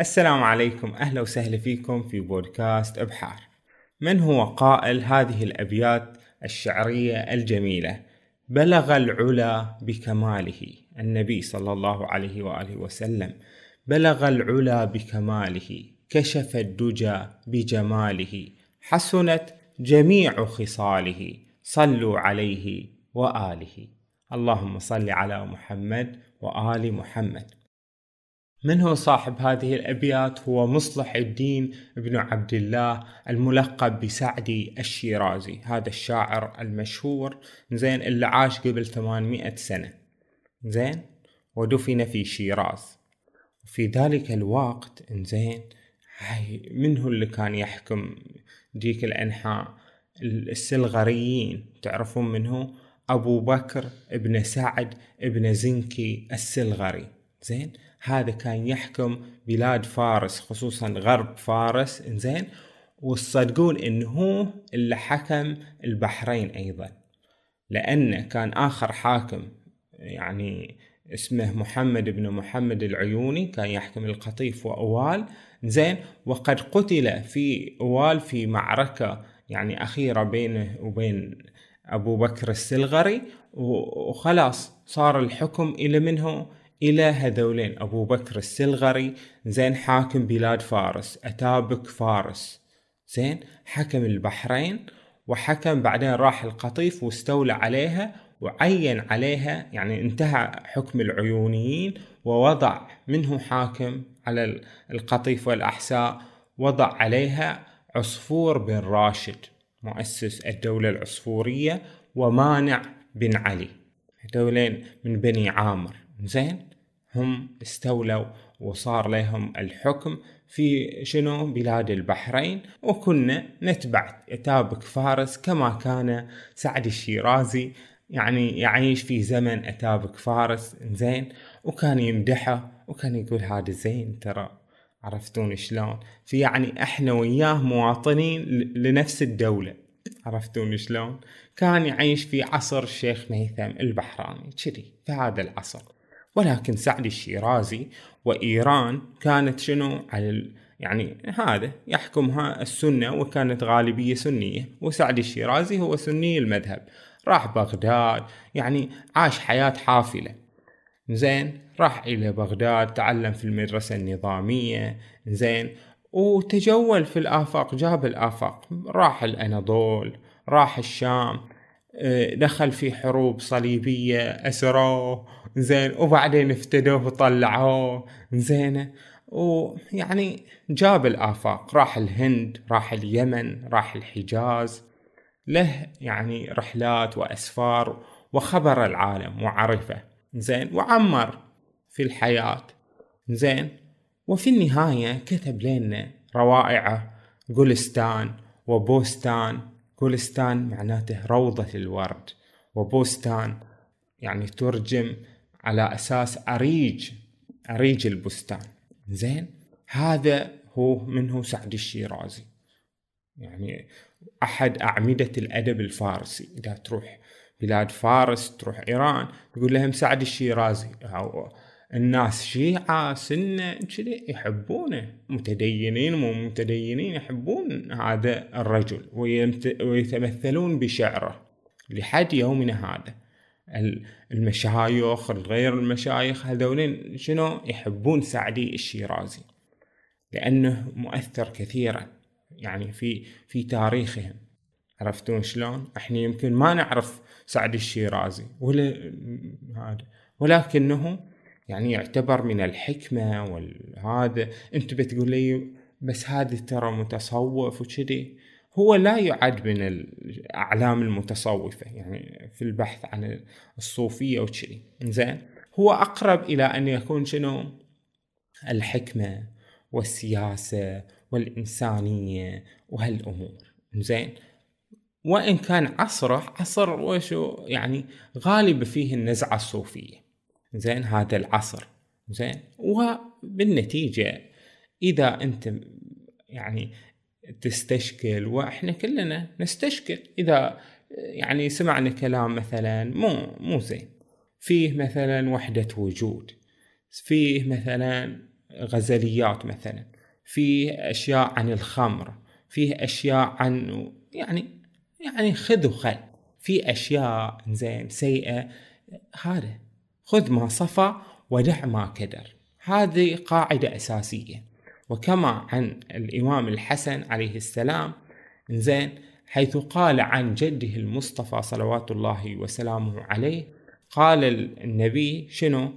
السلام عليكم. أهلا وسهلا فيكم في بودكاست إبحار. من هو قائل هذه الأبيات الشعرية الجميلة؟ بلغ العلا بكماله النبي صلى الله عليه وآله وسلم. بلغ العلا بكماله كشف الدجى بجماله حسنت جميع خصاله صلوا عليه وآله. اللهم صل على محمد وآل محمد. من هو صاحب هذه الأبيات؟ هو مصلح الدين ابن عبد الله الملقب بسعدي الشيرازي هذا الشاعر المشهور. زين اللي عاش قبل 800 سنة. زين ودفن في شيراز. في ذلك الوقت زين من هو اللي كان يحكم ديك الأنحاء؟ السلغريين. تعرفون منه أبو بكر ابن سعد ابن زنكي السلغري. زين هذا كان يحكم بلاد فارس خصوصا غرب فارس. إنزين وتصدقون انه هو اللي حكم البحرين أيضا لأنه كان آخر حاكم يعني اسمه محمد بن محمد العيوني كان يحكم القطيف وأوال. زين وقد قتل في أوال في معركة يعني أخيرة بينه وبين أبو بكر السلغري وخلاص صار الحكم إلى منه. إلى هذولين أبو بكر السلغري زين حاكم بلاد فارس أتابك فارس. زين حكم البحرين وحكم بعدين راح القطيف واستولى عليها وعين عليها يعني انتهى حكم العيونيين ووضع منه حاكم على القطيف والأحساء وضع عليها عصفور بن راشد مؤسس الدولة العصفورية ومانع بن علي. هذولين من بني عامر. زين؟ هم استولوا وصار لهم الحكم في شنو؟ بلاد البحرين. وكنا نتبع أتابك فارس كما كان سعد الشيرازي يعني يعيش في زمن أتابك فارس. زين؟ وكان يمدحه وكان يقول هذا زين ترى عرفتون شلون؟ في يعني إحنا وياه مواطنين لنفس الدولة عرفتون شلون؟ كان يعيش في عصر الشيخ ميثم البحراني كذي في هذا العصر. ولكن سعد الشيرازي وإيران كانت شنو على يعني هذا يحكمها السنة وكانت غالبية سنية وسعد الشيرازي هو سني المذهب. راح بغداد يعني عاش حياة حافلة. زين راح إلى بغداد تعلم في المدرسة النظامية. زين وتجول في الآفاق جاب الآفاق. راح الأناضول راح الشام آه، دخل في حروب صليبية أسروه. زين. وبعدين افتدوه وطلعوه. زين. ويعني جاب الآفاق. راح الهند راح اليمن راح الحجاز. له يعني رحلات وأسفار وخبر العالم وعرفه. زين. وعمر في الحياة. زين. وفي النهاية كتب لنا روائعه. جولستان وبوستان. جولستان معناته روضة الورد. وبوستان يعني ترجم على أساس أريج أريج البستان. زين؟ هذا هو منه سعد الشيرازي. يعني أحد أعمدة الأدب الفارسي. إذا تروح بلاد فارس تروح إيران تقول لهم سعد الشيرازي. أو الناس شيعة سنة كذي يحبونه. متدينين مو متدينين يحبون هذا الرجل. ويتمثلون بشعره لحد يومنا هذا. المشايخ غير المشايخ هذولين شنو؟ يحبون سعدي الشيرازي لأنه مؤثر كثيرا يعني في في تاريخهم. عرفتون شلون؟ إحنا يمكن ما نعرف سعد الشيرازي ولا هذا ولكنه يعني يعتبر من الحكمة والهذا أنت بتقول لي بس هذا ترى متصوف وكذي. هو لا يعد من الأعلام المتصوفة يعني في البحث عن الصوفية وكذي زين هو أقرب إلى أن يكون شنو؟ الحكمة والسياسة والإنسانية وهالأمور. زين وإن كان عصره عصر وشو؟ يعني غالب فيه النزعة الصوفية. زين هذا العصر. زين وبالنتيجة إذا أنت يعني تستشكل وإحنا كلنا نستشكل. إذا يعني سمعنا كلام مثلا مو مو زين. فيه مثلا وحدة وجود. فيه مثلا غزليات مثلا. فيه أشياء عن الخمر. فيه أشياء عن يعني يعني خذ وخل. في أشياء زين سيئة. هذا خذ ما صفى ودع ما كدر. هذه قاعدة أساسية. وكما عن الإمام الحسن عليه السلام زين حيث قال عن جده المصطفى صلوات الله وسلامه عليه قال النبي شنو؟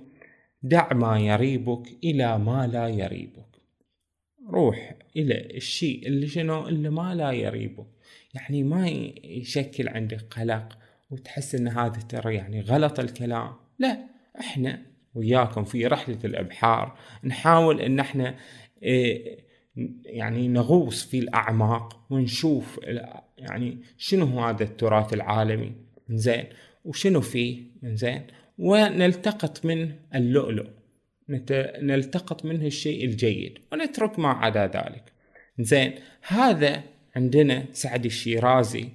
دع ما يريبك إلى ما لا يريبك روح إلى الشيء اللي شنو؟ اللي ما لا يريبك. يعني ما يشكل عندك قلق وتحس إن هذا ترى يعني غلط الكلام. لا إحنا وياكم في رحلة الإبحار نحاول إن إحنا يعني نغوص في الأعماق ونشوف يعني شنو هذا التراث العالمي. زين وشنو فيه؟ زين ونلتقط من اللؤلؤ. نلتقط منه الشيء الجيد ونترك ما عدا ذلك. زين هذا عندنا سعد الشيرازي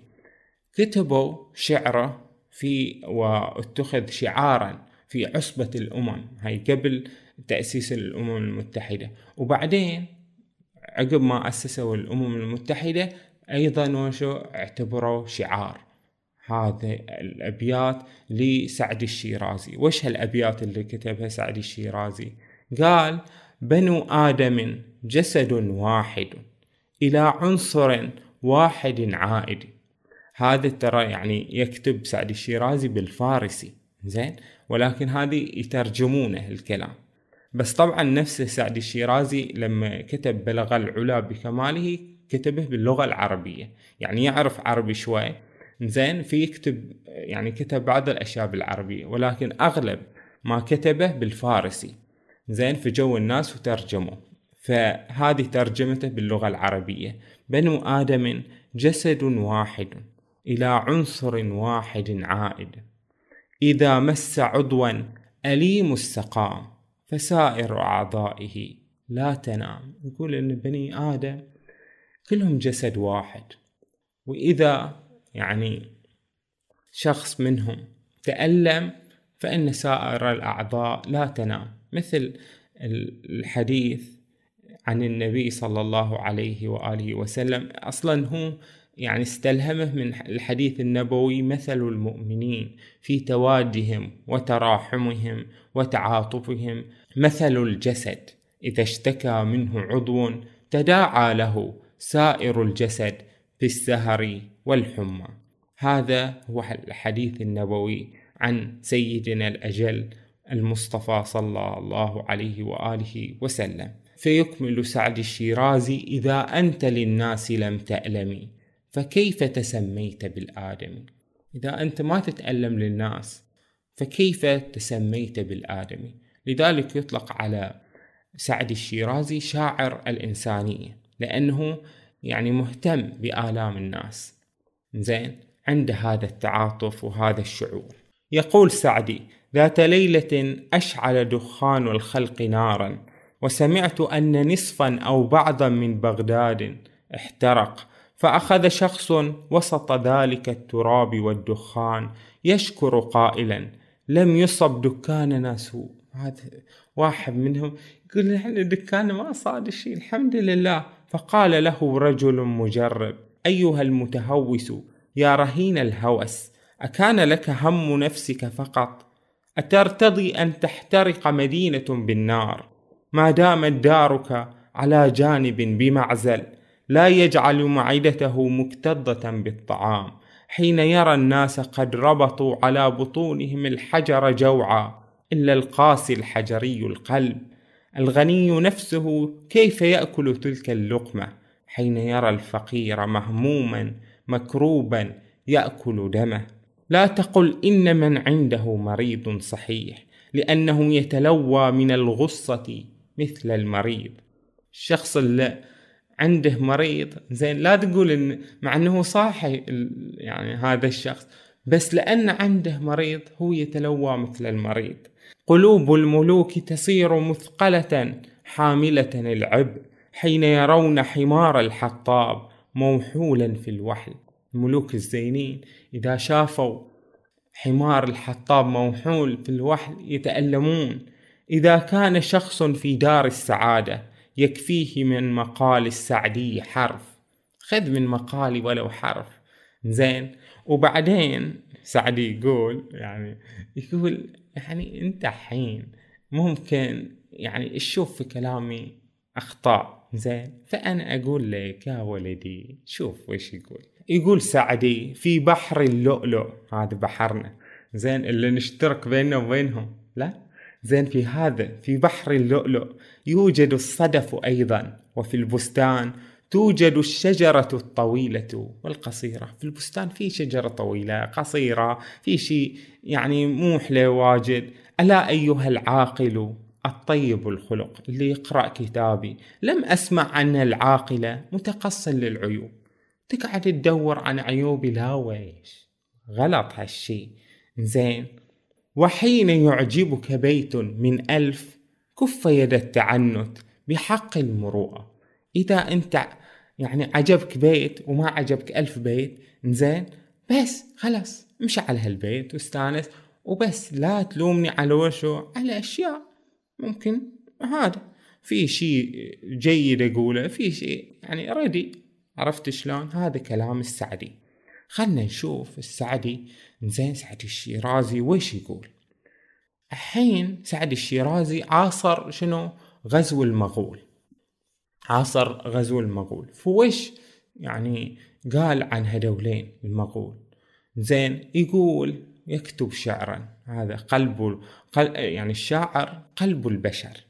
كتبوا شعره في واتخذ شعارا في عصبة الأمم. هاي قبل تأسيس الأمم المتحدة. وبعدين عقب ما أسسوا الأمم المتحدة أيضا وشو اعتبروا شعار. هذه الأبيات لسعد الشيرازي. وش هالأبيات اللي كتبها سعد الشيرازي؟ قال بنو آدم جسد واحد إلى عنصر واحد عائد. هذا ترى يعني يكتب سعد الشيرازي بالفارسي زين؟ ولكن هذه يترجمونه الكلام. بس طبعا نفس سعد الشيرازي لما كتب بلغ العلا بكماله كتبه باللغة العربية. يعني يعرف عربي شوي. زين في يكتب يعني كتب بعض الأشياء بالعربية ولكن أغلب ما كتبه بالفارسي. زين في جو الناس وترجمه. فهذه ترجمته باللغة العربية. بنو آدم جسد واحد إلى عنصر واحد عائد. إذا مس عضوا أليم السقام. فسائر أعضائه لا تنام. يقول إن بني آدم كلهم جسد واحد. وإذا يعني شخص منهم تألم فإن سائر الأعضاء لا تنام. مثل الحديث عن النبي صلى الله عليه وآله وسلم. أصلا هو يعني استلهمه من الحديث النبوي مثل المؤمنين في توادهم وتراحمهم وتعاطفهم مثل الجسد إذا اشتكى منه عضو تداعى له سائر الجسد بالسهر والحمى. هذا هو الحديث النبوي عن سيدنا الأجل المصطفى صلى الله عليه وآله وسلم. فيكمل سعد الشيرازي إذا أنت للناس لم تألمي فكيف تسميت بالآدم؟ إذا أنت ما تتألم للناس فكيف تسميت بالآدم؟ لذلك يطلق على سعد الشيرازي شاعر الإنسانية لأنه يعني مهتم بآلام الناس. زين عنده هذا التعاطف وهذا الشعور. يقول سعدي ذات ليلة أشعل دخان الخلق نارا وسمعت أن نصفا أو بعضا من بغداد احترق فأخذ شخص وسط ذلك التراب والدخان يشكر قائلا لم يصب دكاننا سوء. هذا واحد منهم يقول إحنا دكان ما صار شيء الحمد لله. فقال له رجل مجرب أيها المتهوس يا رهين الهوس أكان لك هم نفسك فقط؟ أترتضي أن تحترق مدينة بالنار؟ ما دامت دارك على جانب بمعزل لا يجعل معدته مكتظة بالطعام. حين يرى الناس قد ربطوا على بطونهم الحجر جوعا إلا القاسي الحجري القلب. الغني نفسه كيف يأكل تلك اللقمة؟ حين يرى الفقير مهموما مكروبا يأكل دمه. لا تقل إن من عنده مريض صحيح لأنه يتلوى من الغصة مثل المريض. الشخص اللي عنده مريض زين لا تقول إن مع أنه صاحي يعني هذا الشخص بس لأن عنده مريض هو يتلوى مثل المريض. قلوب الملوك تصير مثقلة حاملة العبء حين يرون حمار الحطاب موحولا في الوحل الملوك الزينين إذا شافوا حمار الحطاب موحول في الوحل يتألمون. إذا كان شخص في دار السعادة يكفيه من مقال السعدي حرف. خذ من مقالي ولو حرف. زين وبعدين سعدي يقول يعني يقول يعني أنت حين ممكن يعني تشوف في كلامي أخطاء زين؟ فأنا أقول لك يا ولدي شوف وش يقول. يقول سعدي في بحر اللؤلؤ هذا بحرنا زين؟ اللي نشترك بيننا وبينهم. لا؟ زين في هذا في بحر اللؤلؤ يوجد الصدف أيضا وفي البستان توجد الشجرة الطويلة والقصيرة. في البستان في شجرة طويلة قصيرة في شيء يعني موحلة واجد. ألا أيها العاقل الطيب الخلق اللي يقرأ كتابي لم أسمع أن العاقلة متقص للعيوب. تقعد تدور عن عيوبي لا ويش. غلط هالشي زين. وحين يعجبك بيت من ألف كف يد التعنت بحق المروءة. إذا أنت يعني عجبك بيت وما عجبك ألف بيت زين بس خلاص امشي على هالبيت واستانس وبس لا تلومني على وشو على أشياء ممكن هذا. في شيء جيد أقوله في شيء يعني ردي عرفت شلون؟ هذا كلام السعدي. خلنا نشوف السعدي زين سعد الشيرازي وش يقول؟ الحين سعد الشيرازي عاصر شنو؟ غزو المغول. عاصر غزو المغول. فوش يعني قال عن هدولين المغول. زين يقول يكتب شعرا. هذا قلب قل يعني الشاعر قلب البشر.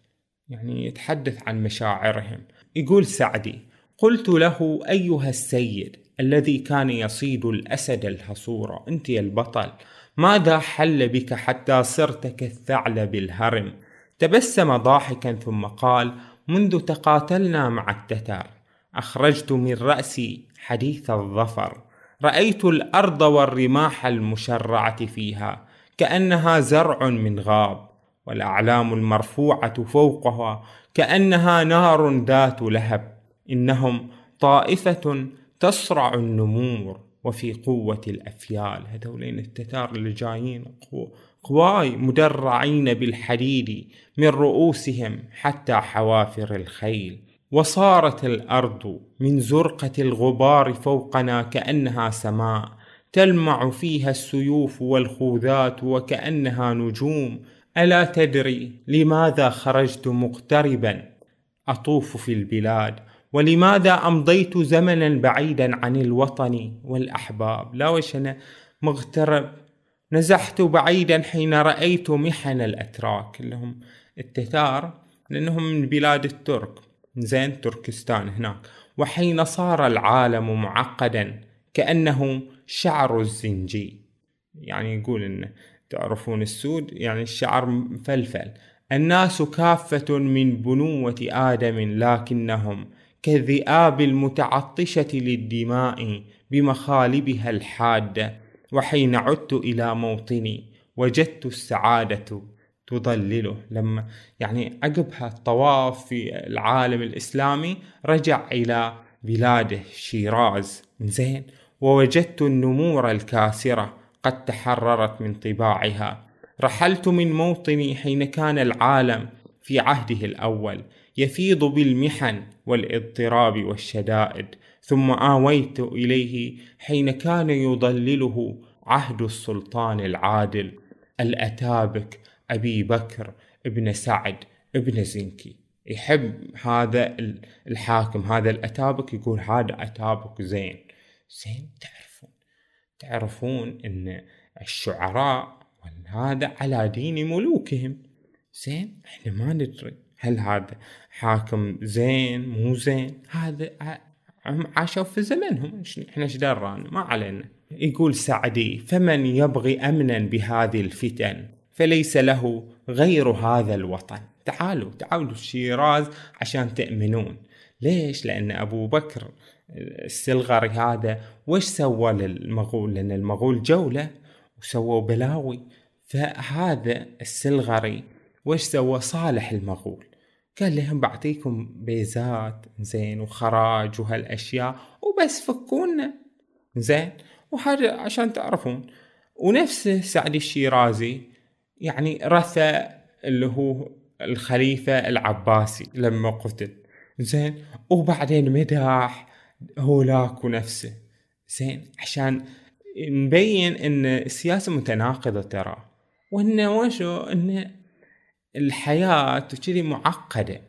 يعني يتحدث عن مشاعرهم. يقول سعدي قلت له أيها السيد الذي كان يصيد الأسد الحصور أنت يا البطل ماذا حل بك حتى صرت كالثعلب الهرم؟ تبسم ضاحكا ثم قال منذ تقاتلنا مع التتر أخرجت من رأسي حديث الظفر. رأيت الأرض والرماح المشرعة فيها كأنها زرع من غاب والأعلام المرفوعة فوقها كأنها نار ذات لهب. إنهم طائفة تصرع النمور وفي قوة الأفيال. هذولين التتار اللي جايين قواي مدرعين بالحديد من رؤوسهم حتى حوافر الخيل. وصارت الأرض من زرقة الغبار فوقنا كأنها سماء تلمع فيها السيوف والخوذات وكأنها نجوم. ألا تدري لماذا خرجت مقتربا؟ أطوف في البلاد. ولماذا أمضيت زمنا بعيدا عن الوطن والأحباب؟ لا وش أنا مغترب نزحت بعيدا حين رأيت محن الأتراك اللي هم التتار لأنهم من بلاد الترك. زين تركستان هناك. وحين صار العالم معقدا كأنه شعر الزنجي. يعني يقول إن تعرفون السود؟ يعني الشعر مفلفل. الناس كافة من بنوة آدم لكنهم كالذئاب المتعطشة للدماء بمخالبها الحادة. وحين عدت إلى موطني وجدت السعادة تضلله لما يعني عقبها الطواف في العالم الإسلامي رجع إلى بلاده شيراز. زين. ووجدت النمور الكاسرة قد تحررت من طباعها. رحلت من موطني حين كان العالم في عهده الأول يفيض بالمحن والإضطراب والشدائد. ثم آويت إليه حين كان يضلله عهد السلطان العادل الأتابك أبي بكر ابن سعد ابن زنكي. يحب هذا الحاكم هذا الأتابك يقول هذا أتابك زين. زين؟ تعرفون تعرفون أن الشعراء هذا على دين ملوكهم. زين؟ إحنا ما ندري هل هذا حاكم زين مو زين. هذا عاشوا في زمنهم. إحنا إيش درانا ما علينا. يقول سعدي فمن يبغي أمنا بهذه الفتن فليس له غير هذا الوطن. تعالوا تعالوا الشيراز عشان تأمنون. ليش؟ لأن أبو بكر السلغري هذا وش سوى للمغول؟ لأن المغول جولة وسووا بلاوي. فهذا السلغري وش سوى؟ صالح المغول. قال لهم بعطيكم بيزات زين وخراج وهالأشياء وبس فكونا. زين وهذا عشان تعرفون. ونفسه سعد الشيرازي يعني رثى اللي هو الخليفة العباسي لما قتل. زين وبعدين مدح هولاكو نفسه زين عشان نبين إن السياسة متناقضة ترى. وإنه وشو؟ ان الحياة وكذي معقدة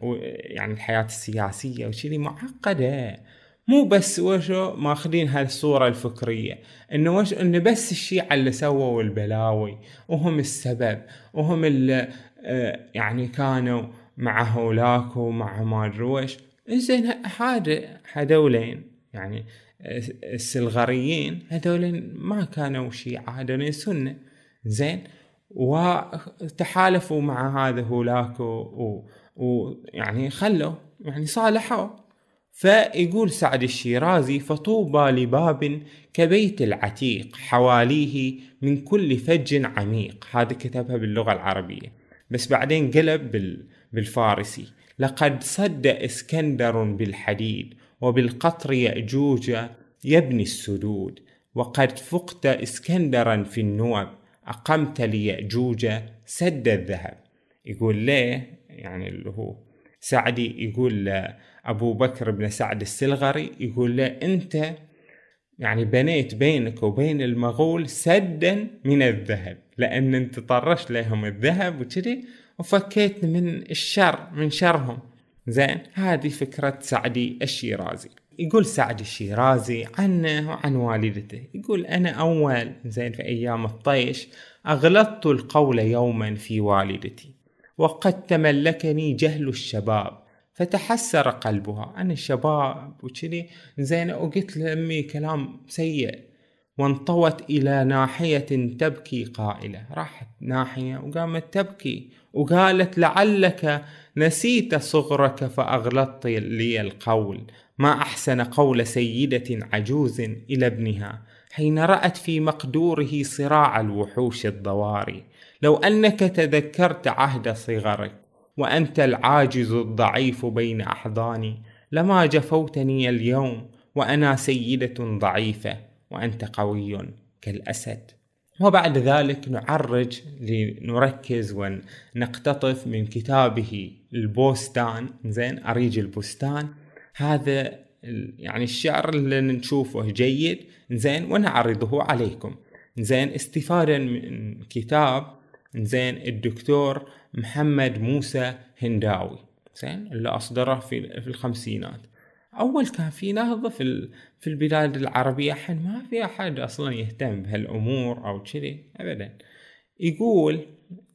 يعني الحياة السياسية وكذي معقدة. مو بس وشو ماخذين هالصورة الفكرية إنه وش إنه بس الشيعة اللي سووا البلاوي وهم السبب وهم اللي آه، يعني كانوا مع هولاك ومع ما وش زين هذا هذولين يعني السلغريين هذولين ما كانوا شيعة هذولين سنة. زين وتحالفوا مع هذا هولاك ويعني خلوا يعني صالحوا فيقول سعد الشيرازي فطوبى لباب كبيت العتيق حواليه من كل فج عميق. هذا كتبها باللغة العربية. بس بعدين قلب بالفارسي. لقد صد إسكندر بالحديد وبالقطر يأجوج يبني السدود وقد فقت إسكندرا في النوب أقمت ليأجوج سد الذهب. يقول ليه؟ يعني اللي هو سعدي يقول أبو بكر بن سعد السلغري يقول له أنت يعني بنيت بينك وبين المغول سدا من الذهب لأن أنت طرشت لهم الذهب وكذي وفكيت من الشر من شرهم. زين هذه فكرة سعدي الشيرازي. يقول سعد الشيرازي عنه وعن والدته يقول أنا أول زين في أيام الطيش أغلطت القول يوما في والدتي وقد تملكني جهل الشباب فتحسر قلبها أنا الشباب وكذي زين وقلت لأمي كلام سيء وانطوت إلى ناحية تبكي قائلة راحت ناحية وقامت تبكي وقالت لعلك نسيت صغرك فأغلطت لي القول. ما أحسن قول سيدة عجوز إلى ابنها حين رأت في مقدوره صراع الوحوش الضواري لو أنك تذكرت عهد صغرك وأنت العاجز الضعيف بين أحضاني لما جفوتني اليوم وأنا سيدة ضعيفة وأنت قوي كالأسد. وبعد ذلك نعرج لنركز ونقتطف من كتابه البوستان. زين أريج البستان هذا يعني الشعر اللي نشوفه جيد زين ونعرضه عليكم. زين استفادا من كتاب زين الدكتور محمد موسى هنداوي. زين اللي أصدره في في الخمسينات. أول كان في نهضة في في البلاد العربية. حين ما في أحد أصلا يهتم بهالأمور أو كذي أبدا. يقول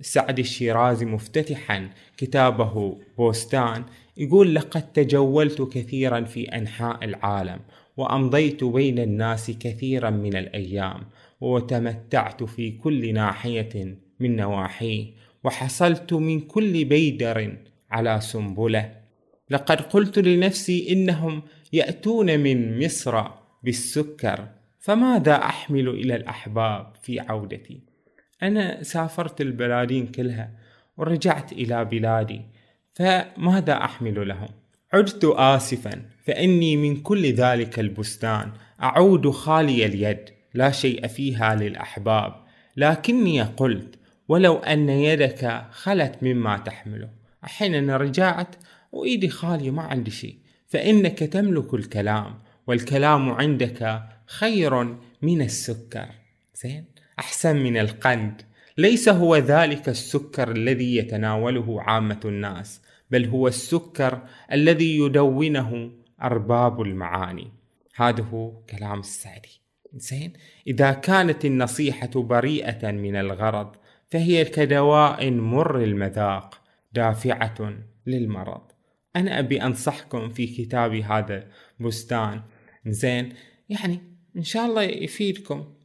سعد الشيرازي مفتتحا كتابه بوستان يقول لقد تجولت كثيرا في أنحاء العالم وأمضيت بين الناس كثيرا من الأيام وتمتعت في كل ناحية من نواحيه وحصلت من كل بيدر على سنبلة. لقد قلت لنفسي إنهم يأتون من مصر بالسكر فماذا أحمل إلى الأحباب في عودتي؟ أنا سافرت البلادين كلها ورجعت إلى بلادي فماذا أحمل لهم؟ عدت اسفا فإني من كل ذلك البستان أعود خالي اليد لا شيء فيها للأحباب. لكني قلت ولو أن يدك خلت مما تحمله أحيانا رجعت وإيدي خالية ما عندي شيء. فإنك تملك الكلام والكلام عندك خير من السكر. زين؟ أحسن من القند. ليس هو ذلك السكر الذي يتناوله عامة الناس بل هو السكر الذي يدونه أرباب المعاني. هذا هو كلام السعدي. زين إذا كانت النصيحة بريئة من الغرض فهي كدواء مر المذاق دافعة للمرض. أنا أبي أنصحكم في كتابي هذا بستان زين يعني إن شاء الله يفيدكم.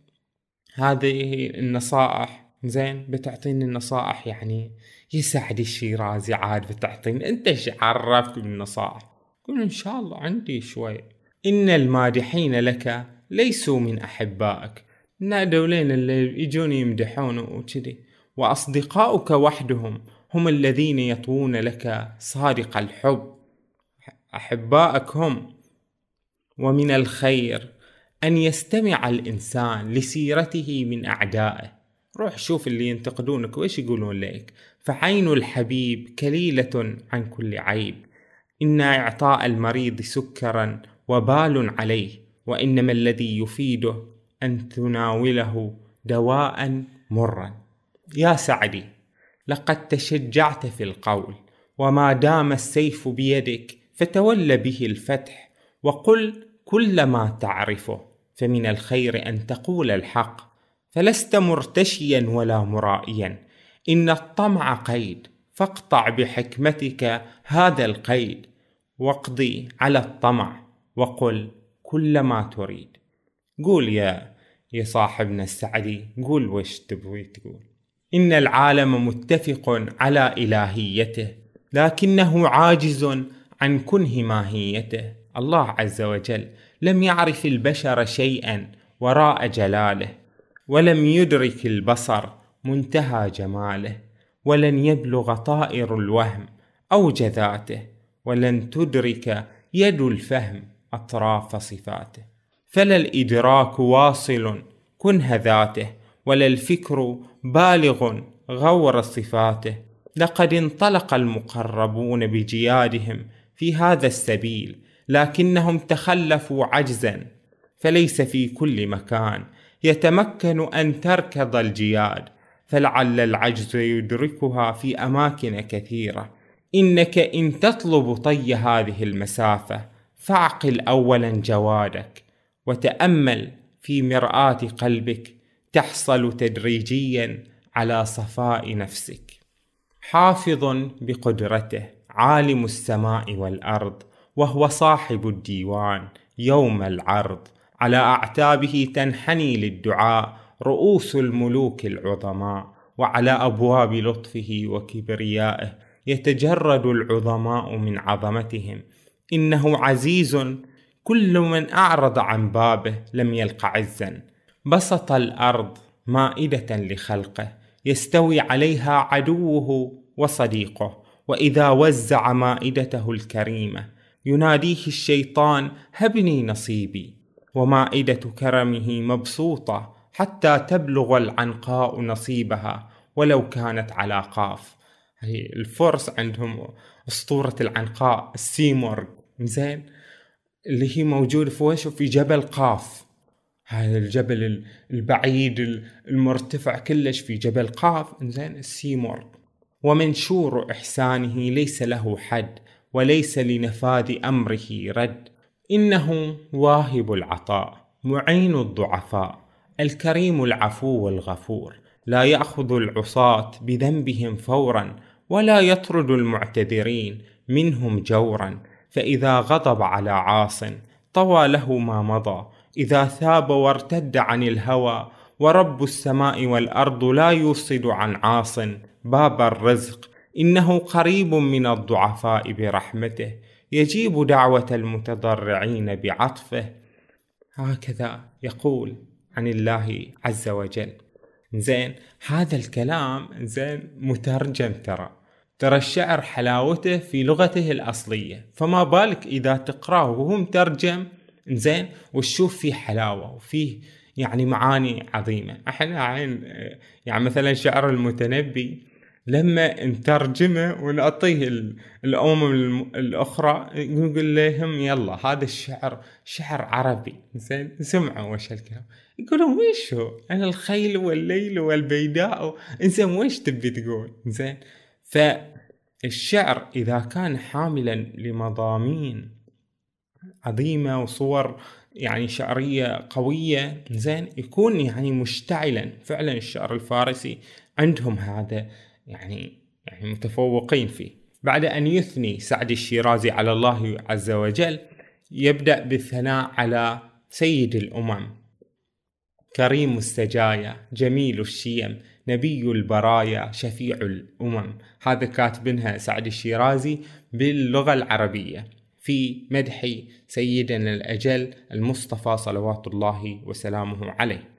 هذه النصائح زين؟ بتعطيني النصائح يعني يسعد الشيرازي عاد بتعطيني. انت إيش عرفت بالنصائح؟ قول إن شاء الله عندي شوي. إن المادحين لك ليسوا من أحبائك. نادولين اللي يجون يمدحون وكذي. وأصدقاؤك وحدهم هم الذين يطوون لك صادق الحب. أحبائك هم. ومن الخير أن يستمع الإنسان لسيرته من أعدائه. روح شوف اللي ينتقدونك وإيش يقولون لك؟ فعين الحبيب كليلة عن كل عيب. إن إعطاء المريض سكرا وبال عليه وإنما الذي يفيده أن تناوله دواء مرا. يا سعدي لقد تشجعت في القول وما دام السيف بيدك فتول به الفتح وقل كل ما تعرفه. فمن الخير أن تقول الحق فلست مرتشيا ولا مرائيا. إن الطمع قيد فاقطع بحكمتك هذا القيد. واقضي على الطمع وقل كل ما تريد. قول يا يا صاحبنا السعدي قول وش تبغي تقول. إن العالم متفق على إلهيته لكنه عاجز عن كنه ماهيته. الله عز وجل لم يعرف البشر شيئا وراء جلاله ولم يدرك البصر منتهى جماله ولن يبلغ طائر الوهم أوج ذاته ولن تدرك يد الفهم أطراف صفاته. فلا الإدراك واصل كنه ذاته ولا الفكر بالغ غور صفاته. لقد انطلق المقربون بجيادهم في هذا السبيل لكنهم تخلفوا عجزا فليس في كل مكان. يتمكن أن تركض الجياد فلعل العجز يدركها في أماكن كثيرة. إنك إن تطلب طي هذه المسافة فاعقل اولا جوادك وتأمل في مرآة قلبك تحصل تدريجيا على صفاء نفسك. حافظ بقدرته عالم السماء والأرض. وهو صاحب الديوان يوم العرض على أعتابه تنحني للدعاء رؤوس الملوك العظماء وعلى أبواب لطفه وكبريائه يتجرد العظماء من عظمتهم. إنه عزيز كل من أعرض عن بابه لم يلق عزا. بسط الأرض مائدة لخلقه يستوي عليها عدوه وصديقه وإذا وزع مائدته الكريمة يناديه الشيطان هبني نصيبي. ومائدة كرمه مبسوطة حتى تبلغ العنقاء نصيبها ولو كانت على قاف. هي الفرس عندهم أسطورة العنقاء السيمورغ. زين؟ اللي هي موجودة في وش؟ في جبل قاف. هذا الجبل البعيد المرتفع كلش في جبل قاف. زين؟ السيمورغ. ومنشور إحسانه ليس له حد. وليس لنفاذ أمره رد. إنه واهب العطاء معين الضعفاء الكريم العفو الغفور لا يأخذ العصاة بذنبهم فورا ولا يطرد المعتذرين منهم جورا. فإذا غضب على عاص طوى له ما مضى. إذا ثاب وارتد عن الهوى ورب السماء والأرض لا يوصد عن عاص. باب الرزق إنه قريب من الضعفاء برحمته يجيب دعوة المتضرعين بعطفه. هكذا يقول عن الله عز وجل. زين هذا الكلام زين مترجم ترى. ترى الشعر حلاوته في لغته الأصلية فما بالك إذا تقرأه وهو مترجم؟ زين وتشوف فيه حلاوة وفيه يعني معاني عظيمة. إحنا عين يعني مثلا شعر المتنبي لما نترجمه ونعطيه الأمم الأخرى نقول لهم يلا هذا الشعر شعر عربي. زين؟ سمعوا وش الكلام. يقولون وش هو؟ أنا الخيل والليل والبيداء إنزين وش تبي تقول؟ زين؟ فالشعر إذا كان حاملا لمضامين عظيمة وصور يعني شعرية قوية زين؟ يكون يعني مشتعلا. فعلا الشعر الفارسي عندهم هذا يعني يعني متفوقين فيه. بعد أن يثني سعد الشيرازي على الله عز وجل يبدأ بالثناء على سيد الأمم. كريم السجايا جميل الشيم نبي البرايا شفيع الأمم. هذا كاتبنها سعد الشيرازي باللغة العربية في مدح سيدنا الأجل المصطفى صلوات الله وسلامه عليه.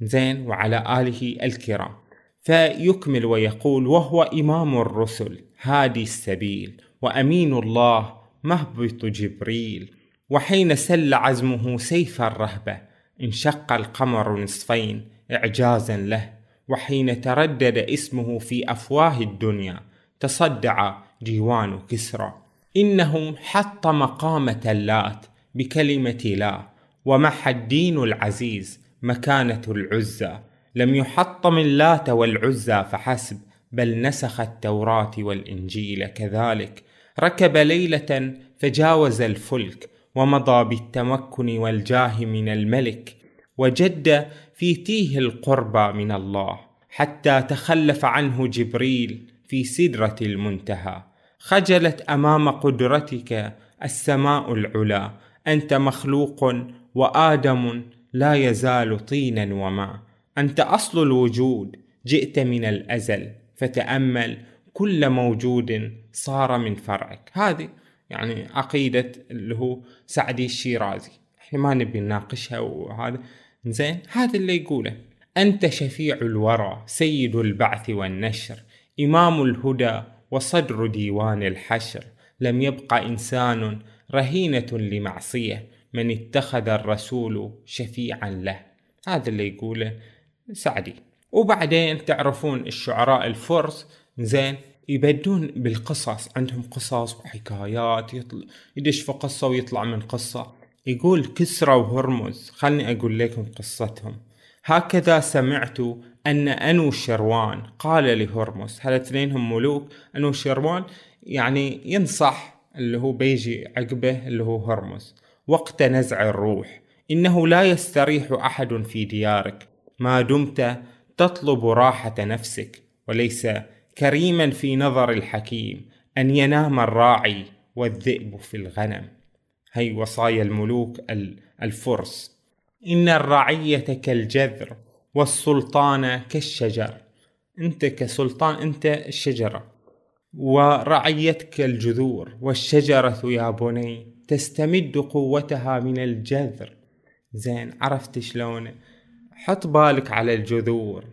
زين وعلى آله الكرام. فيكمل ويقول وهو إمام الرسل هادي السبيل وأمين الله مهبط جبريل وحين سل عزمه سيف الرهبة انشق القمر نصفين إعجازا له وحين تردد اسمه في أفواه الدنيا تصدع ديوان كسرى. إنه حطم قامة اللات بكلمة لا ومحى الدين العزيز مكانة العزى. لم يحطم اللات والعزى فحسب بل نسخ التوراة والإنجيل كذلك. ركب ليلة فجاوز الفلك ومضى بالتمكن والجاه من الملك وجد في تيه القربى من الله حتى تخلف عنه جبريل في سدرة المنتهى. خجلت أمام قدرتك السماء العلا أنت مخلوق وآدم لا يزال طينا وما. أنت أصل الوجود جئت من الأزل فتأمل كل موجود صار من فرعك. هذه يعني عقيدة اللي هو سعدي الشيرازي. إحنا ما نبي نناقشها وهذا. زين هذا اللي يقوله. أنت شفيع الورى سيد البعث والنشر إمام الهدى وصدر ديوان الحشر. لم يبق إنسان رهينة لمعصية من اتخذ الرسول شفيعا له. هذا اللي يقوله سعدي. وبعدين تعرفون الشعراء الفرس زين يبدون بالقصص. عندهم قصص وحكايات يطلع يدش في قصة ويطلع من قصة. يقول كسرى وهرمز. خلني أقول لكم قصتهم. هكذا سمعت أن أنو شروان قال لهرمز. هل اثنينهم ملوك؟ أنو شروان يعني ينصح اللي هو بيجي عقبه اللي هو هرمز. وقت نزع الروح. إنه لا يستريح أحد في ديارك. ما دمت تطلب راحة نفسك وليس كريما في نظر الحكيم أن ينام الراعي والذئب في الغنم. هي وصايا الملوك الفرس. إن الرعية كالجذر والسلطان كالشجر. أنت كسلطان أنت الشجرة. ورعيتك الجذور والشجرة يا بني تستمد قوتها من الجذر. زين عرفت شلون حط بالك على الجذور.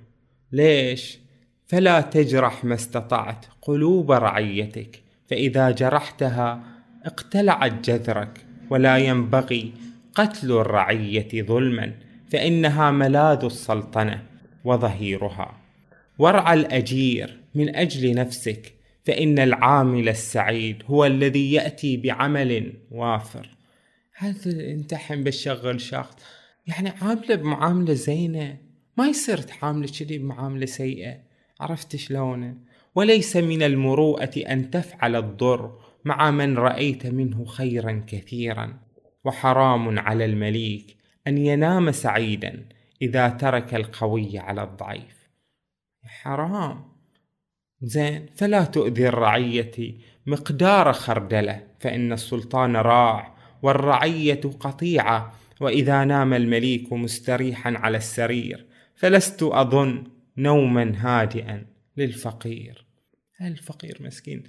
ليش؟ فلا تجرح ما استطعت قلوب رعيتك فإذا جرحتها اقتلعت جذرك ولا ينبغي قتل الرعية ظلما فإنها ملاذ السلطنة وظهيرها. ورع الأجير من أجل نفسك فإن العامل السعيد هو الذي يأتي بعمل وافر. هذا انتحن بشغل شخص؟ يعني عاملة بمعاملة زينة. ما يصير تعامله كذي بمعاملة سيئة. عرفت شلونه وليس من المروءة أن تفعل الضر مع من رأيت منه خيرا كثيرا. وحرام على المليك أن ينام سعيدا إذا ترك القوي على الضعيف. حرام. زين فلا تؤذي الرعية مقدار خردلة فإن السلطان راع والرعية قطيعة. وإذا نام المليك مستريحا على السرير فلست أظن نوما هادئا للفقير. الفقير مسكين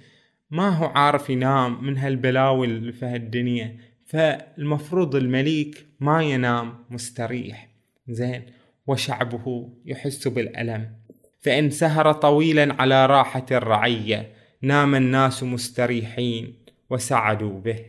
ما هو عارف ينام من هالبلاوي اللي في هالدنيا فالمفروض المليك ما ينام مستريح. زين وشعبه يحس بالألم. فإن سهر طويلا على راحة الرعية نام الناس مستريحين وسعدوا به.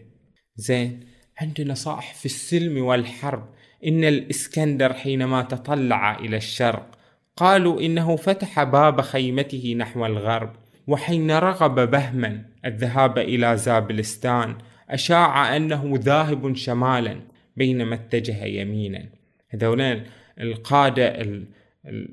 زين عندنا نصائح في السلم والحرب. إن الإسكندر حينما تطلع إلى الشرق قالوا إنه فتح باب خيمته نحو الغرب وحين رغب بهما الذهاب إلى زابلستان أشاع أنه ذاهب شمالا بينما اتجه يمينا. هذولين القادة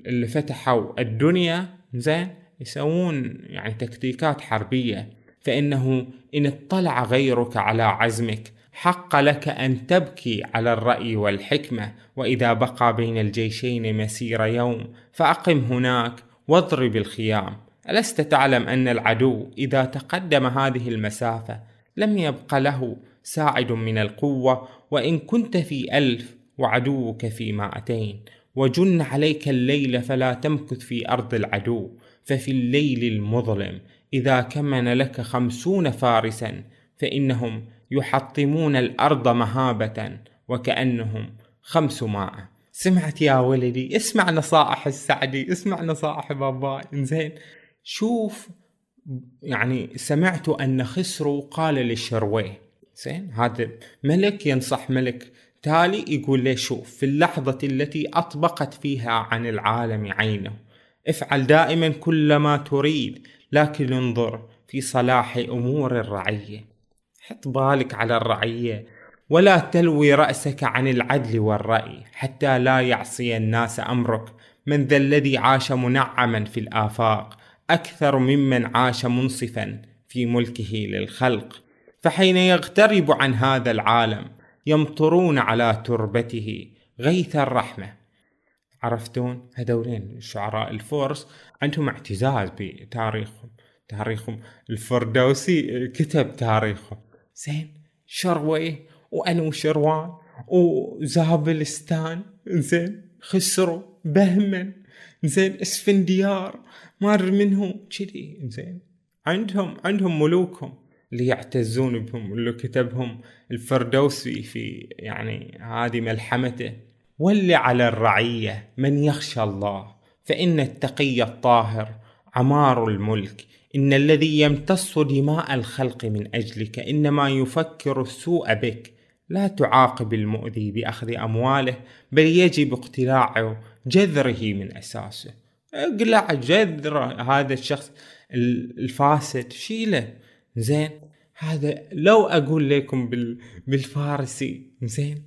اللي فتحوا الدنيا زين؟ يسوون يعني تكتيكات حربية. فإنه إن اطلع غيرك على عزمك حق لك أن تبكي على الرأي والحكمة وإذا بقى بين الجيشين مسير يوم فأقم هناك واضرب الخيام. ألست تعلم أن العدو إذا تقدم هذه المسافة لم يبق له ساعد من القوة وإن كنت في ألف وعدوك في مائتين. وجن عليك الليل فلا تمكث في أرض العدو ففي الليل المظلم. إذا كمن لك خمسون فارسا فإنهم يحطمون الأرض مهابة وكأنهم خمس ماء. سمعت يا ولدي اسمع نصائح السعدي اسمع نصائح باباي إنزين شوف يعني سمعت أن خسرو قال للشرويه زين هذا ملك ينصح ملك تالي يقول له شوف في اللحظة التي أطبقت فيها عن العالم عينه. افعل دائما كل ما تريد لكن انظر في صلاح أمور الرعية. حط بالك على الرعية ولا تلوي رأسك عن العدل والرأي حتى لا يعصي الناس أمرك. من ذا الذي عاش منعما في الآفاق أكثر ممن عاش منصفا في ملكه للخلق. فحين يغترب عن هذا العالم يمطرون على تربته غيث الرحمة. عرفتون؟ هذولين شعراء الفرس. عندهم اعتزاز بتاريخهم. تاريخهم الفردوسي كتب تاريخهم. زين شروي وانوشروان وزابلستان زين خسروا بهما زين اسفنديار مر منهم كذي زين. عندهم عندهم ملوكهم اللي يعتزون بهم اللي كتبهم الفردوسي في يعني هذه ملحمته. ول على الرعية من يخشى الله فإن التقي الطاهر عمار الملك. إن الذي يمتص دماء الخلق من أجلك إنما يفكر السوء بك. لا تعاقب المؤذي بأخذ أمواله بل يجب اقتلاع جذره من أساسه. اقلع جذر هذا الشخص الفاسد شيله. زين؟ هذا لو أقول لكم بالفارسي زين؟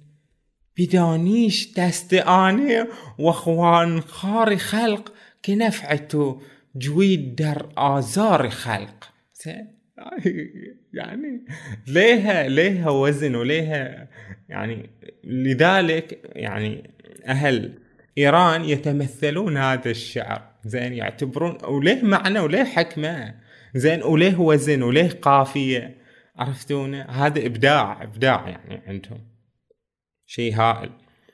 بدانيش دستاني وأخوان خاري خلق كنفعتو جويد در آزار خلق. زين يعني ليها ليها وزن وليها يعني لذلك يعني أهل إيران يتمثلون هذا الشعر. زين يعتبرون وليه معنى وليه حكمة. زين وليه وزن وليه قافية. عرفتون هذا إبداع إبداع يعني عندهم. شيء هائل.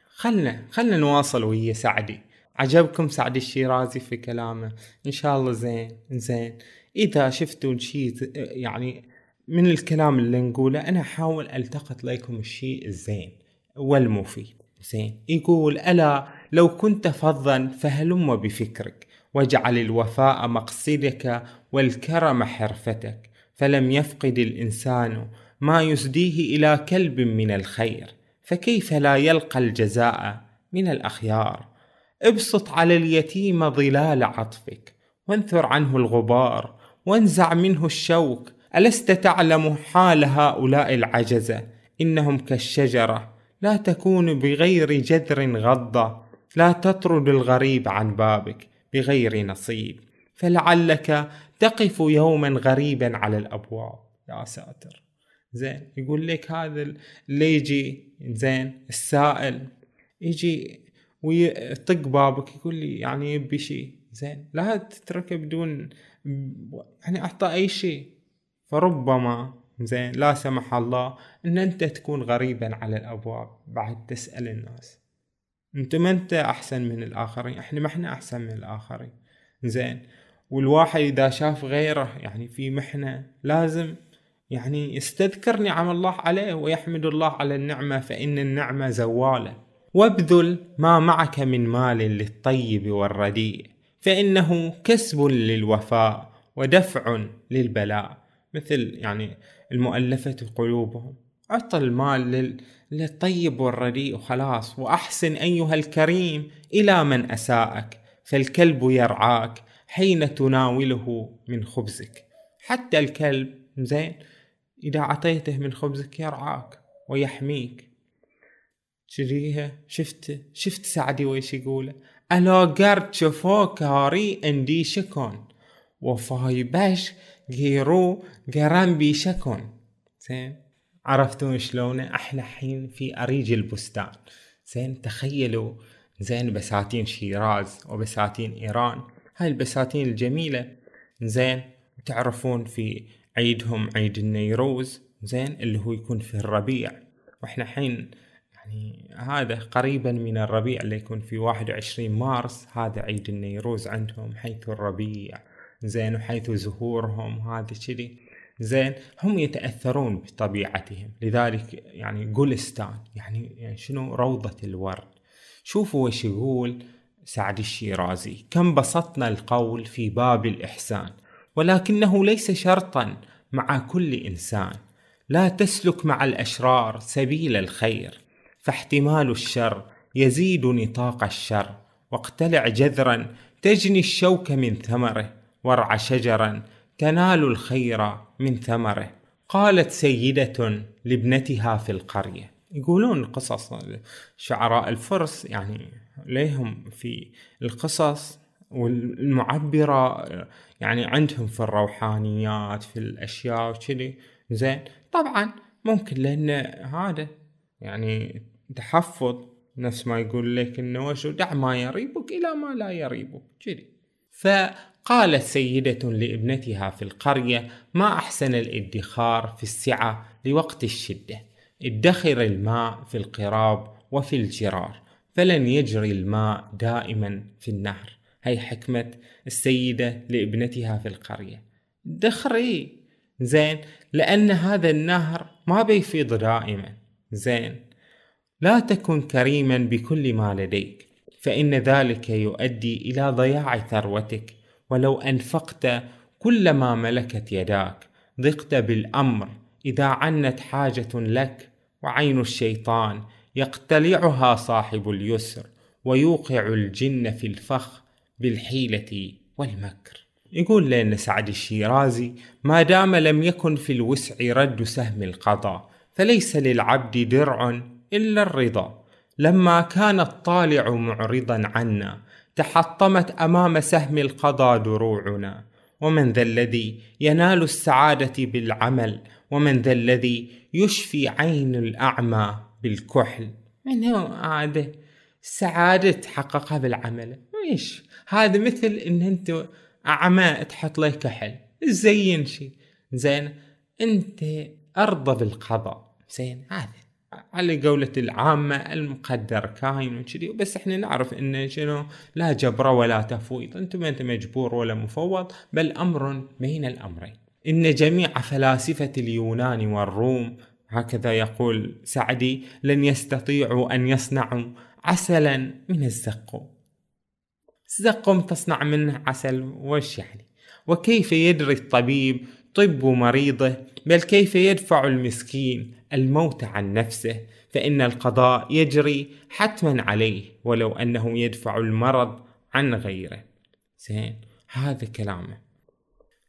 خلنا خلنا نواصل ويا سعدي. عجبكم سعد الشيرازي في كلامه؟ إن شاء الله زين زين. إذا شفتوا شيء يعني من الكلام اللي نقوله أنا أحاول ألتقط لكم الشيء الزين والمفيد. زين. يقول ألا لو كنت فظا فهلم بفكرك واجعل الوفاء مقصدك والكرم حرفتك فلم يفقد الإنسان ما يسديه إلى كلب من الخير فكيف لا يلقى الجزاء من الأخيار؟ ابسط على اليتيم ظلال عطفك وانثر عنه الغبار وانزع منه الشوك. ألست تعلم حال هؤلاء العجزة؟ إنهم كالشجرة لا تكون بغير جذر غضة. لا تطرد الغريب عن بابك بغير نصيب. فلعلك تقف يوما غريبا على الأبواب. يا ساتر. زين يقول لك هذا اللي يجي زين السائل يجي ويطق بابك يقول لي يعني يبي شيء زين. لا تتركه بدون يعني اعطى أي شيء فربما زين لا سمح الله إن أنت تكون غريبا على الأبواب بعد تسأل الناس. أنت ما أنت أحسن من الآخرين. إحنا ما إحنا أحسن من الآخرين. زين. والواحد إذا شاف غيره يعني في محنة لازم يعني يستذكر نعم الله عليه ويحمد الله على النعمة فإن النعمة زوالة. وابذل ما معك من مال للطيب والرديء فإنه كسب للوفاء ودفع للبلاء. مثل يعني المؤلفة قلوبهم أعط المال للطيب والرديء وخلاص وأحسن أيها الكريم إلى من أساءك فالكلب يرعاك حين تناوله من خبزك. حتى الكلب زين إذا أعطيته من خبزك يرعاك ويحميك. شريها شفت شفت سعدي ويش يقول الا گر جفاکاری اندیشه کن وفا پیش گیر و کرم پیشه کن؟ زين. عرفتون شلون؟ إحنا حين في أريج البستان. زين تخيلوا. زين بساتين شيراز وبساتين إيران. هاي البساتين الجميلة. زين تعرفون في عيدهم عيد النيروز؟ زين اللي هو يكون في الربيع. وإحنا حين يعني هذا قريبا من الربيع اللي يكون في واحد وعشرين مارس. هذا عيد النيروز عندهم حيث الربيع زين وحيث زهورهم هذا كذي. زين هم يتأثرون بطبيعتهم. لذلك يعني جولستان يعني, يعني شنو روضة الورد. شوفوا وش يقول سعد الشيرازي. كم بسطنا القول في باب الإحسان ولكنه ليس شرطا مع كل إنسان. لا تسلك مع الأشرار سبيل الخير. فاحتمال الشر يزيد نطاق الشر. واقتلع جذرا تجني الشوك من ثمره وارع شجرا تنال الخير من ثمره. قالت سيدة لابنتها في القرية. يقولون قصص شعراء الفرس يعني ليهم في القصص والمعبرة يعني عندهم في الروحانيات في الأشياء وكذي. زين طبعا ممكن لأن هذا يعني تحفظ نفس ما يقول لك إنه وشو دع ما يريبك إلى ما لا يريبك كذي. فقالت سيدة لابنتها في القرية ما أحسن الادخار في السعة لوقت الشدة ادخر الماء في القراب وفي الجرار فلن يجري الماء دائما في النهر. هي حكمة السيدة لابنتها في القرية. دخري زين لأن هذا النهر ما بيفيض دائما زين. لا تكن كريما بكل ما لديك فإن ذلك يؤدي إلى ضياع ثروتك. ولو أنفقت كل ما ملكت يداك ضقت بالأمر. إذا عنت حاجة لك وعين الشيطان يقتلعها صاحب اليسر ويوقع الجن في الفخ بالحيلة والمكر. يقول لنا سعد الشيرازي ما دام لم يكن في الوسع رد سهم القضاء فليس للعبد درع إلا الرضا. لما كان الطالع معرضا عنا تحطمت أمام سهم القضاء دروعنا. ومن ذا الذي ينال السعادة بالعمل ومن ذا الذي يشفي عين الأعمى بالكحل. من هو عادة السعادة تحققها بالعمل. إيش؟ هذا مثل إن أنت أعمى تحط له كحل. زين شيء زين أنت أرضى بالقضاء. زين هذا. على قولة العامة المقدر كاين وكذي بس إحنا نعرف إن شنو لا جبر ولا تفويض انت ما أنت مجبور ولا مفوض بل أمر بين الأمرين. إن جميع فلاسفة اليونان والروم هكذا يقول سعدي لن يستطيعوا أن يصنعوا عسلا من الزقوم. الزقوم تصنع منه عسل وش يعني؟ وكيف يدري الطبيب طب مريضه بل كيف يدفع المسكين الموت عن نفسه؟ فإن القضاء يجري حتما عليه ولو أنه يدفع المرض عن غيره. زين هذا كلامه.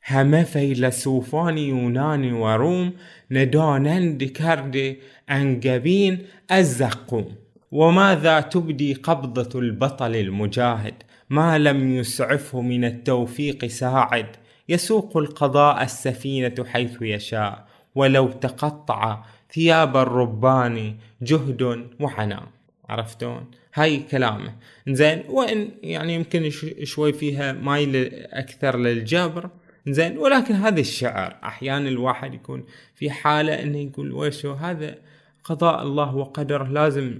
هم فيلسوفان يونان وروم ندانن دكارد أنجبين الزقوم. وماذا تبدي قبضة البطل المجاهد؟ ما لم يسعفه من التوفيق ساعد. يسوق القضاء السفينة حيث يشاء ولو تقطع ثياب الربان جهد وعناء عرفتون؟ هاي كلامه. زين وإن يعني يمكن شوي فيها مايل أكثر للجبر. زين ولكن هذا الشعر أحيانا الواحد يكون في حالة إنه يقول ويشو هذا؟ قضاء الله وقدره لازم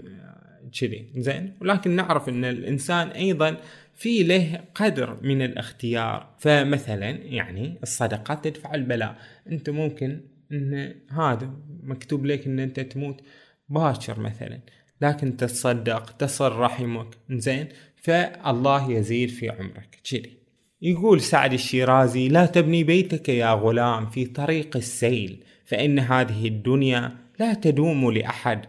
كذي. زين ولكن نعرف إن الإنسان أيضا في له قدر من الاختيار. فمثلا يعني الصدقة تدفع البلاء. أنت ممكن إن هذا مكتوب لك إن أنت تموت باكر مثلا. لكن تتصدق تصل رحمك زين فالله يزيد في عمرك. كذي. يقول سعد الشيرازي لا تبني بيتك يا غلام في طريق السيل فإن هذه الدنيا لا تدوم لأحد.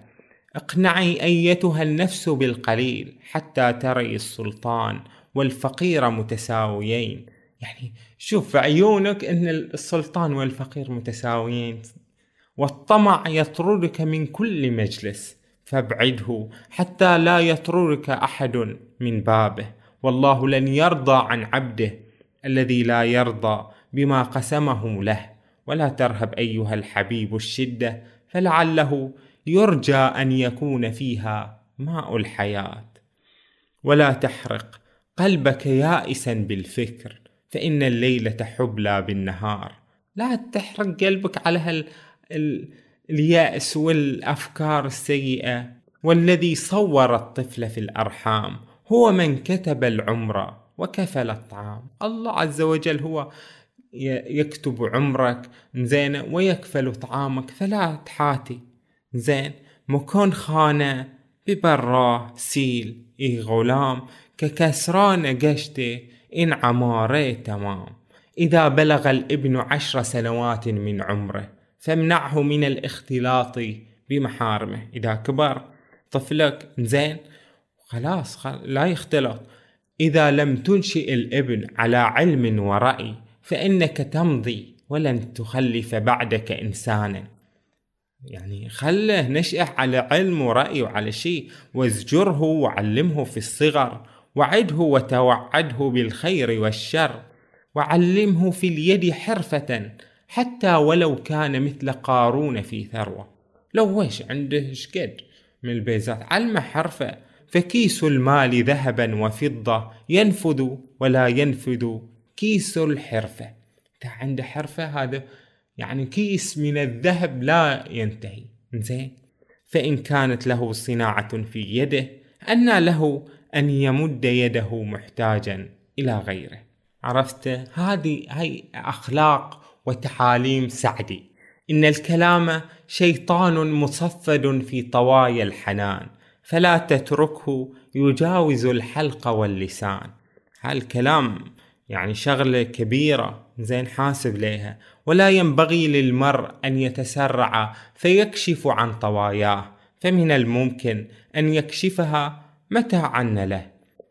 اقنعي أيتها النفس بالقليل حتى تري السلطان والفقير متساويين. يعني شوف في عيونك إن السلطان والفقير متساويين. والطمع يطردك من كل مجلس فابعده حتى لا يطردك أحد من بابه. والله لن يرضى عن عبده الذي لا يرضى بما قسمه له. ولا ترهب أيها الحبيب الشدة فلعله يرجى أن يكون فيها ماء الحياة. ولا تحرق قلبك يائسا بالفكر فإن الليلة حبلى بالنهار. لا تحرق قلبك على هال ال... اليأس والأفكار السيئة. والذي صور الطفل في الأرحام هو من كتب العمر وكفل الطعام. الله عز وجل هو يكتب عمرك زين ويكفل طعامك فلا تحاتي. زين مكون خانة ببراه سيل اي غلام. ككسران قشته إن عماره تمام. إذا بلغ الابن عشر سنوات من عمره فامنعه من الاختلاط بمحارمه. إذا كبر طفلك زين خلاص لا يختلط. إذا لم تنشئ الابن على علم ورأي فإنك تمضي ولن تخلف بعدك إنسانا. يعني خله نشأه على علم ورأي وعلى شيء وازجره وعلمه في الصغر. وعده وتوعده بالخير والشر وعلمه في اليد حرفة حتى ولو كان مثل قارون في ثروة. لو وش عنده شقد من البيزات. علمه حرفة. فكيس المال ذهبا وفضة. ينفذ ولا ينفذ كيس الحرفة. عنده حرفة هذا؟ يعني كيس من الذهب لا ينتهي. زين فإن كانت له صناعة في يده أن له أن يمد يده محتاجا إلى غيره. عرفت؟ هذه هي أخلاق وتعاليم سعدي. إن الكلام شيطان مصفد في طوايا الحنان فلا تتركه يجاوز الحلق واللسان. هالكلام يعني شغلة كبيرة زين حاسب ليها. ولا ينبغي للمرء أن يتسرع فيكشف عن طواياه فمن الممكن أن يكشفها متى عن له؟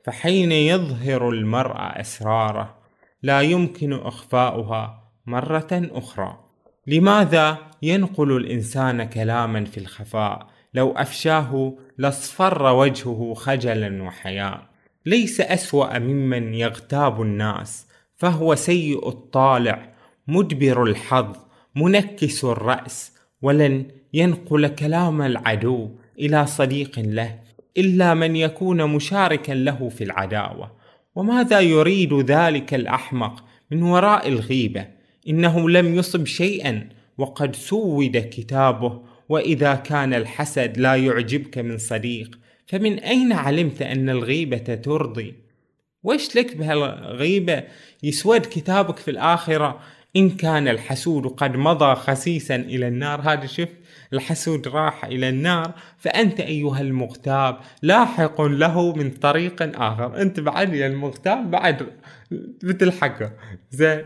فحين يظهر المرء أسراره لا يمكن إخفاؤها مرة أخرى. لماذا ينقل الإنسان كلاما في الخفاء؟ لو أفشاه لاصفر وجهه خجلا وحياء. ليس أسوأ ممن يغتاب الناس فهو سيء الطالع مدبر الحظ منكس الرأس ولن ينقل كلام العدو إلى صديق له. إلا من يكون مشاركا له في العداوة. وماذا يريد ذلك الأحمق من وراء الغيبة؟ إنه لم يصب شيئا وقد سود كتابه. وإذا كان الحسد لا يعجبك من صديق فمن أين علمت أن الغيبة ترضي؟ وش لك بهالغيبة؟ يسود كتابك في الآخرة. إن كان الحسود قد مضى خسيسا إلى النار. هذا شفت الحسود راح إلى النار فأنت أيها المغتاب لاحق له من طريق آخر. أنت بعد يا المغتاب بعد بتلحقه. زين.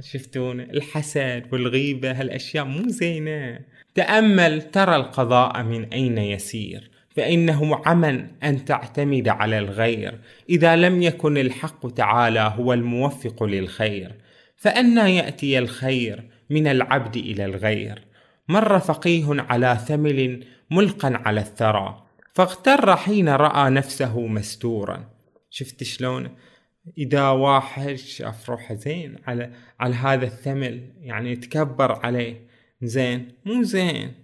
شفتون؟ الحسد والغيبة هالأشياء مو زينة. تأمل ترى القضاء من أين يسير؟ فإنه عمن أن تعتمد على الغير. إذا لم يكن الحق تعالى هو الموفق للخير. فأنا يأتي الخير من العبد إلى الغير. مر فقيه على ثمل ملقا على الثرى فاغتر حين رأى نفسه مستورا. شفت شلون؟ إذا واحد شاف روحه زين على على هذا الثمل يعني تكبر عليه. زين؟ مو زين.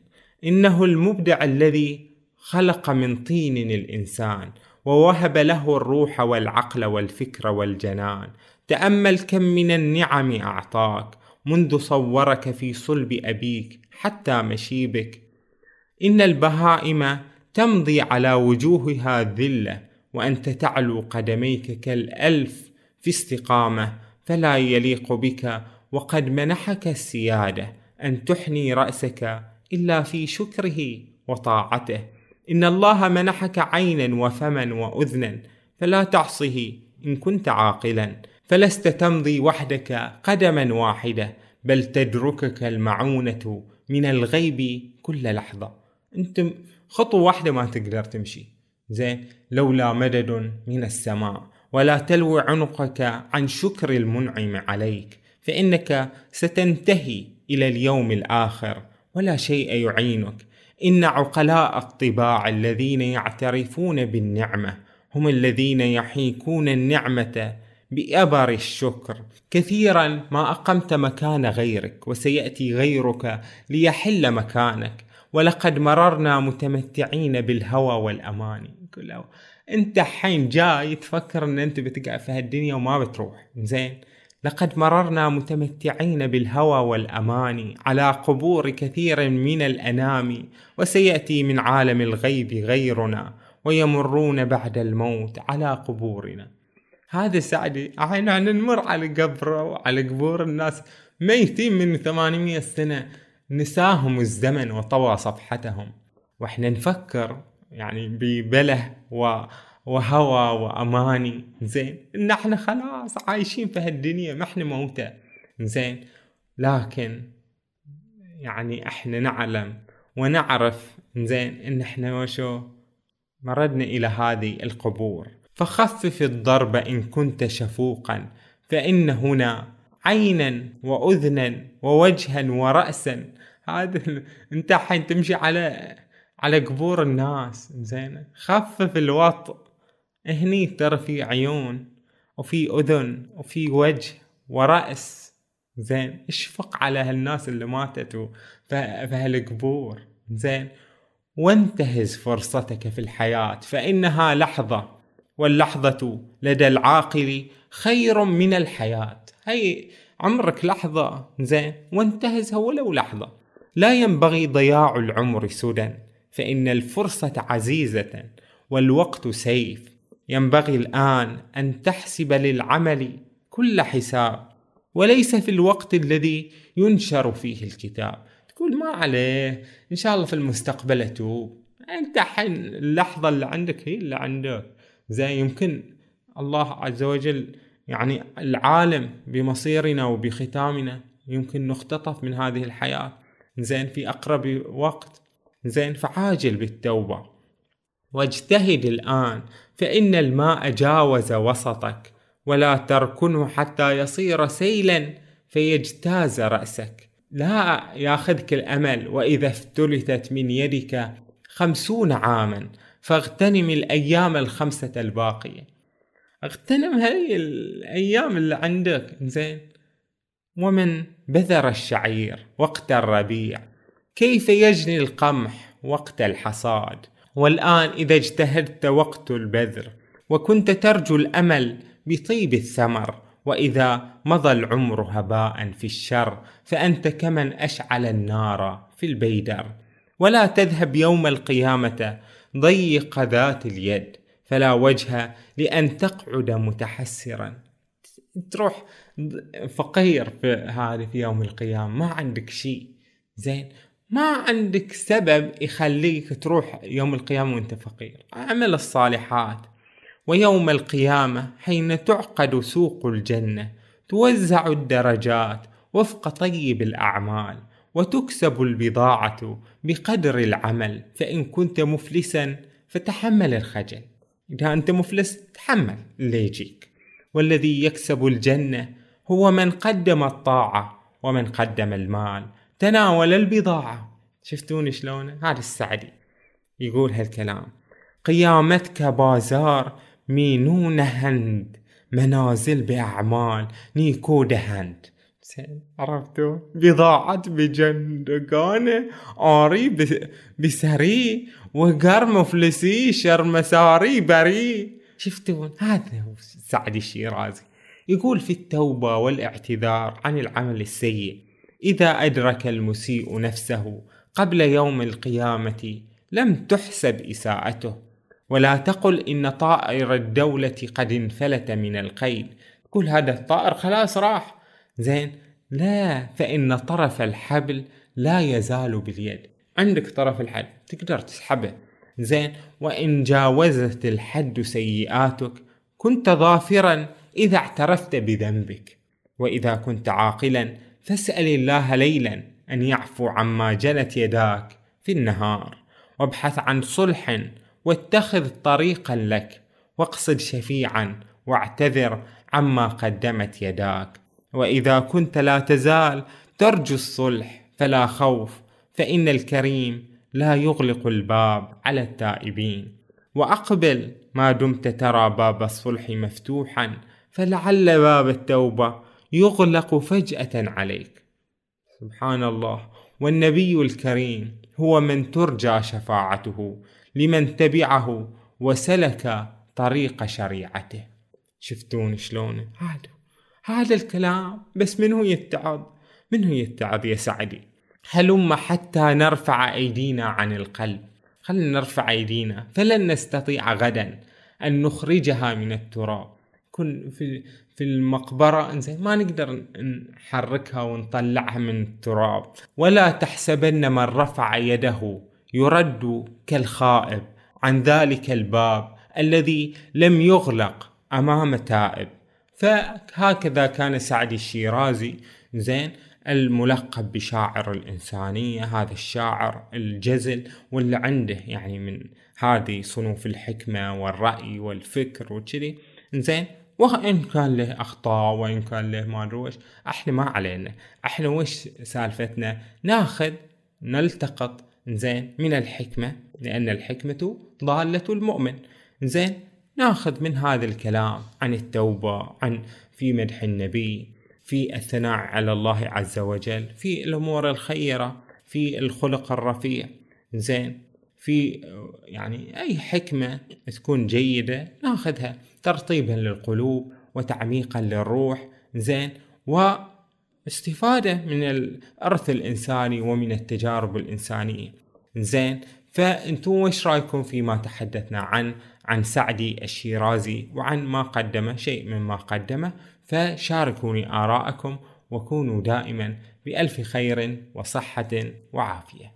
إنه المبدع الذي خلق من طين الإنسان ووهب له الروح والعقل والفكر والجنان. تأمل كم من النعم أعطاك منذ صورك في صلب أبيك. حتى مشيبك. إن البهائم تمضي على وجوهها ذلة وأنت تعلو قدميك كالألف في استقامة فلا يليق بك وقد منحك السيادة أن تحني رأسك إلا في شكره وطاعته. إن الله منحك عينا وفما وأذنا فلا تعصه إن كنت عاقلا. فلست تمضي وحدك قدما واحدة بل تدركك المعونة من الغيب كل لحظة. أنت خطوة واحدة ما تقدر تمشي. زين لولا مدد من السماء ولا تلوي عنقك عن شكر المنعم عليك فإنك ستنتهي إلى اليوم الآخر ولا شيء يعينك. إن عقلاء الطباع الذين يعترفون بالنعمة هم الذين يحيكون النعمة بأبر الشكر. كثيرا ما أقمت مكان غيرك وسيأتي غيرك ليحل مكانك. ولقد مررنا متمتعين بالهوى والأماني كله أنت حين جاي تفكر إن أنت بتقع في هالدنيا وما بتروح. زين. لقد مررنا متمتعين بالهوى والأماني على قبور كثير من الأنام. وسيأتي من عالم الغيب غيرنا ويمرون بعد الموت على قبورنا. هذا سعدي. إحنا نمر على قبره وعلى قبور الناس. ميتين من 800 سنة نساهم الزمن وطوى صفحتهم. وإحنا نفكر يعني ببله و وهوى وأماني. زين. إن إحنا خلاص عايشين في هالدنيا. ما إحنا موتى زين. لكن يعني إحنا نعلم ونعرف. زين. إن إحنا وشو مردنا إلى هذه القبور. فخفف الضرب إن كنت شفوقا فإن هنا عينا وأذنا ووجها ورأسا. هذا أنت حين تمشي على على قبور الناس زين. خفف الوطء. هني ترى في عيون وفي أذن وفي وجه ورأس زين. اشفق على هالناس اللي ماتت في هالقبور زين. وانتهز فرصتك في الحياة فإنها لحظة واللحظة لدى العاقل خير من الحياة. هي عمرك لحظة زين وانتهزها ولو لحظة لا ينبغي ضياع العمر سدى فإن الفرصة عزيزة والوقت سيف. ينبغي الآن أن تحسب للعمل كل حساب وليس في الوقت الذي ينشر فيه الكتاب. تقول ما عليه إن شاء الله في المستقبل أتوب. أنت حين اللحظة اللي عندك هي اللي عندك. زي يمكن الله عز وجل يعني العالم بمصيرنا وبختامنا يمكن نختطف من هذه الحياة. زين في أقرب وقت زين فعاجل بالتوبة. واجتهد الآن فإن الماء جاوز وسطك ولا تركنه حتى يصير سيلا فيجتاز رأسك. لا ياخذك الأمل وإذا افتلتت من يدك خمسون عاما. فاغتنم الأيام الخمسة الباقية. اغتنم هاي الأيام اللي عندك زين ومن بذر الشعير وقت الربيع. كيف يجني القمح وقت الحصاد؟ والآن إذا اجتهدت وقت البذر. وكنت ترجو الأمل بطيب الثمر. وإذا مضى العمر هباء في الشر. فأنت كمن أشعل النار في البيدر. ولا تذهب يوم القيامة ضيق ذات اليد فلا وجه لأن تقعد متحسرا. تروح فقير في هذه في يوم القيامة ما عندك شيء. زين ما عندك سبب يخليك تروح يوم القيامة وأنت فقير. اعمل الصالحات. ويوم القيامة حين تعقد سوق الجنة توزع الدرجات وفق طيب الأعمال وتكسب البضاعة بقدر العمل فإن كنت مفلسا فتحمل الخجل. إذا أنت مفلس تحمل اللي يجيك. والذي يكسب الجنة هو من قدم الطاعة ومن قدم المال. تناول البضاعة. شفتوني شلون؟ هذا السعدي. يقول هالكلام. قيامتك بازار مينون هند منازل به اعمال نیکو دهند عرفتوا بضاعت به چندان که آری بری وگر مفلسی شرمساری بری. شفتون؟ هذا هو سعد الشيرازي. يقول في التوبة والإعتذار عن العمل السيء إذا أدرك المسيء نفسه قبل يوم القيامة لم تحسب إساءته. ولا تقل إن طائر الدولة قد انفلت من القيد. كل هذا الطائر خلاص راح. زين؟ لا فإن طرف الحبل لا يزال باليد. عندك طرف الحبل تقدر تسحبه. زين؟ وإن جاوزت الحد سيئاتك كنت ظافرا إذا اعترفت بذنبك. وإذا كنت عاقلا فاسأل الله ليلا أن يعفو عما جنت يداك في النهار. وابحث عن صلح واتخذ طريقا لك. واقصد شفيعا واعتذر عما قدمت يداك. وإذا كنت لا تزال ترجو الصلح فلا خوف فإن الكريم لا يغلق الباب على التائبين. وأقبل ما دمت ترى باب الصلح مفتوحا فلعل باب التوبة يغلق فجأة عليك. سبحان الله والنبي الكريم هو من ترجى شفاعته لمن تبعه وسلك طريق شريعته. شفتون شلون؟ هذا هذا الكلام بس من هو يتعظ؟ من هو يتعظ يا سعدي؟ هلم حتى نرفع أيدينا عن القلب. خلنا نرفع أيدينا فلن نستطيع غدا أن نخرجها من التراب. كن في في المقبرة إنزين ما نقدر نحركها ونطلعها من التراب. ولا تحسبن من رفع يده يرد كالخائب عن ذلك الباب الذي لم يغلق أمام تائب. فهكذا كان سعد الشيرازي زين الملقب بشاعر الإنسانية هذا الشاعر الجزل واللي عنده يعني من هذه صنوف الحكمة والرأي والفكر وكذي. زين وإن كان له أخطاء وإن كان له ما أدري وش إحنا ما علينا. إحنا وش سالفتنا؟ ناخذ نلتقط زين من الحكمة لأن الحكمة ضالة المؤمن. زين ناخذ من هذا الكلام عن التوبة عن في مدح النبي في الثناء على الله عز وجل في الأمور الخيرة في الخلق الرفيع زين في يعني أي حكمة تكون جيدة ناخذها ترطيبا للقلوب وتعميقا للروح زين واستفادة من الإرث الإنساني ومن التجارب الإنسانية زين. فأنتم وش رأيكم فيما تحدثنا عن عن سعدي الشيرازي وعن ما قدمه شيء مما قدمه فشاركوني آراءكم وكونوا دائما بألف خير وصحة وعافية.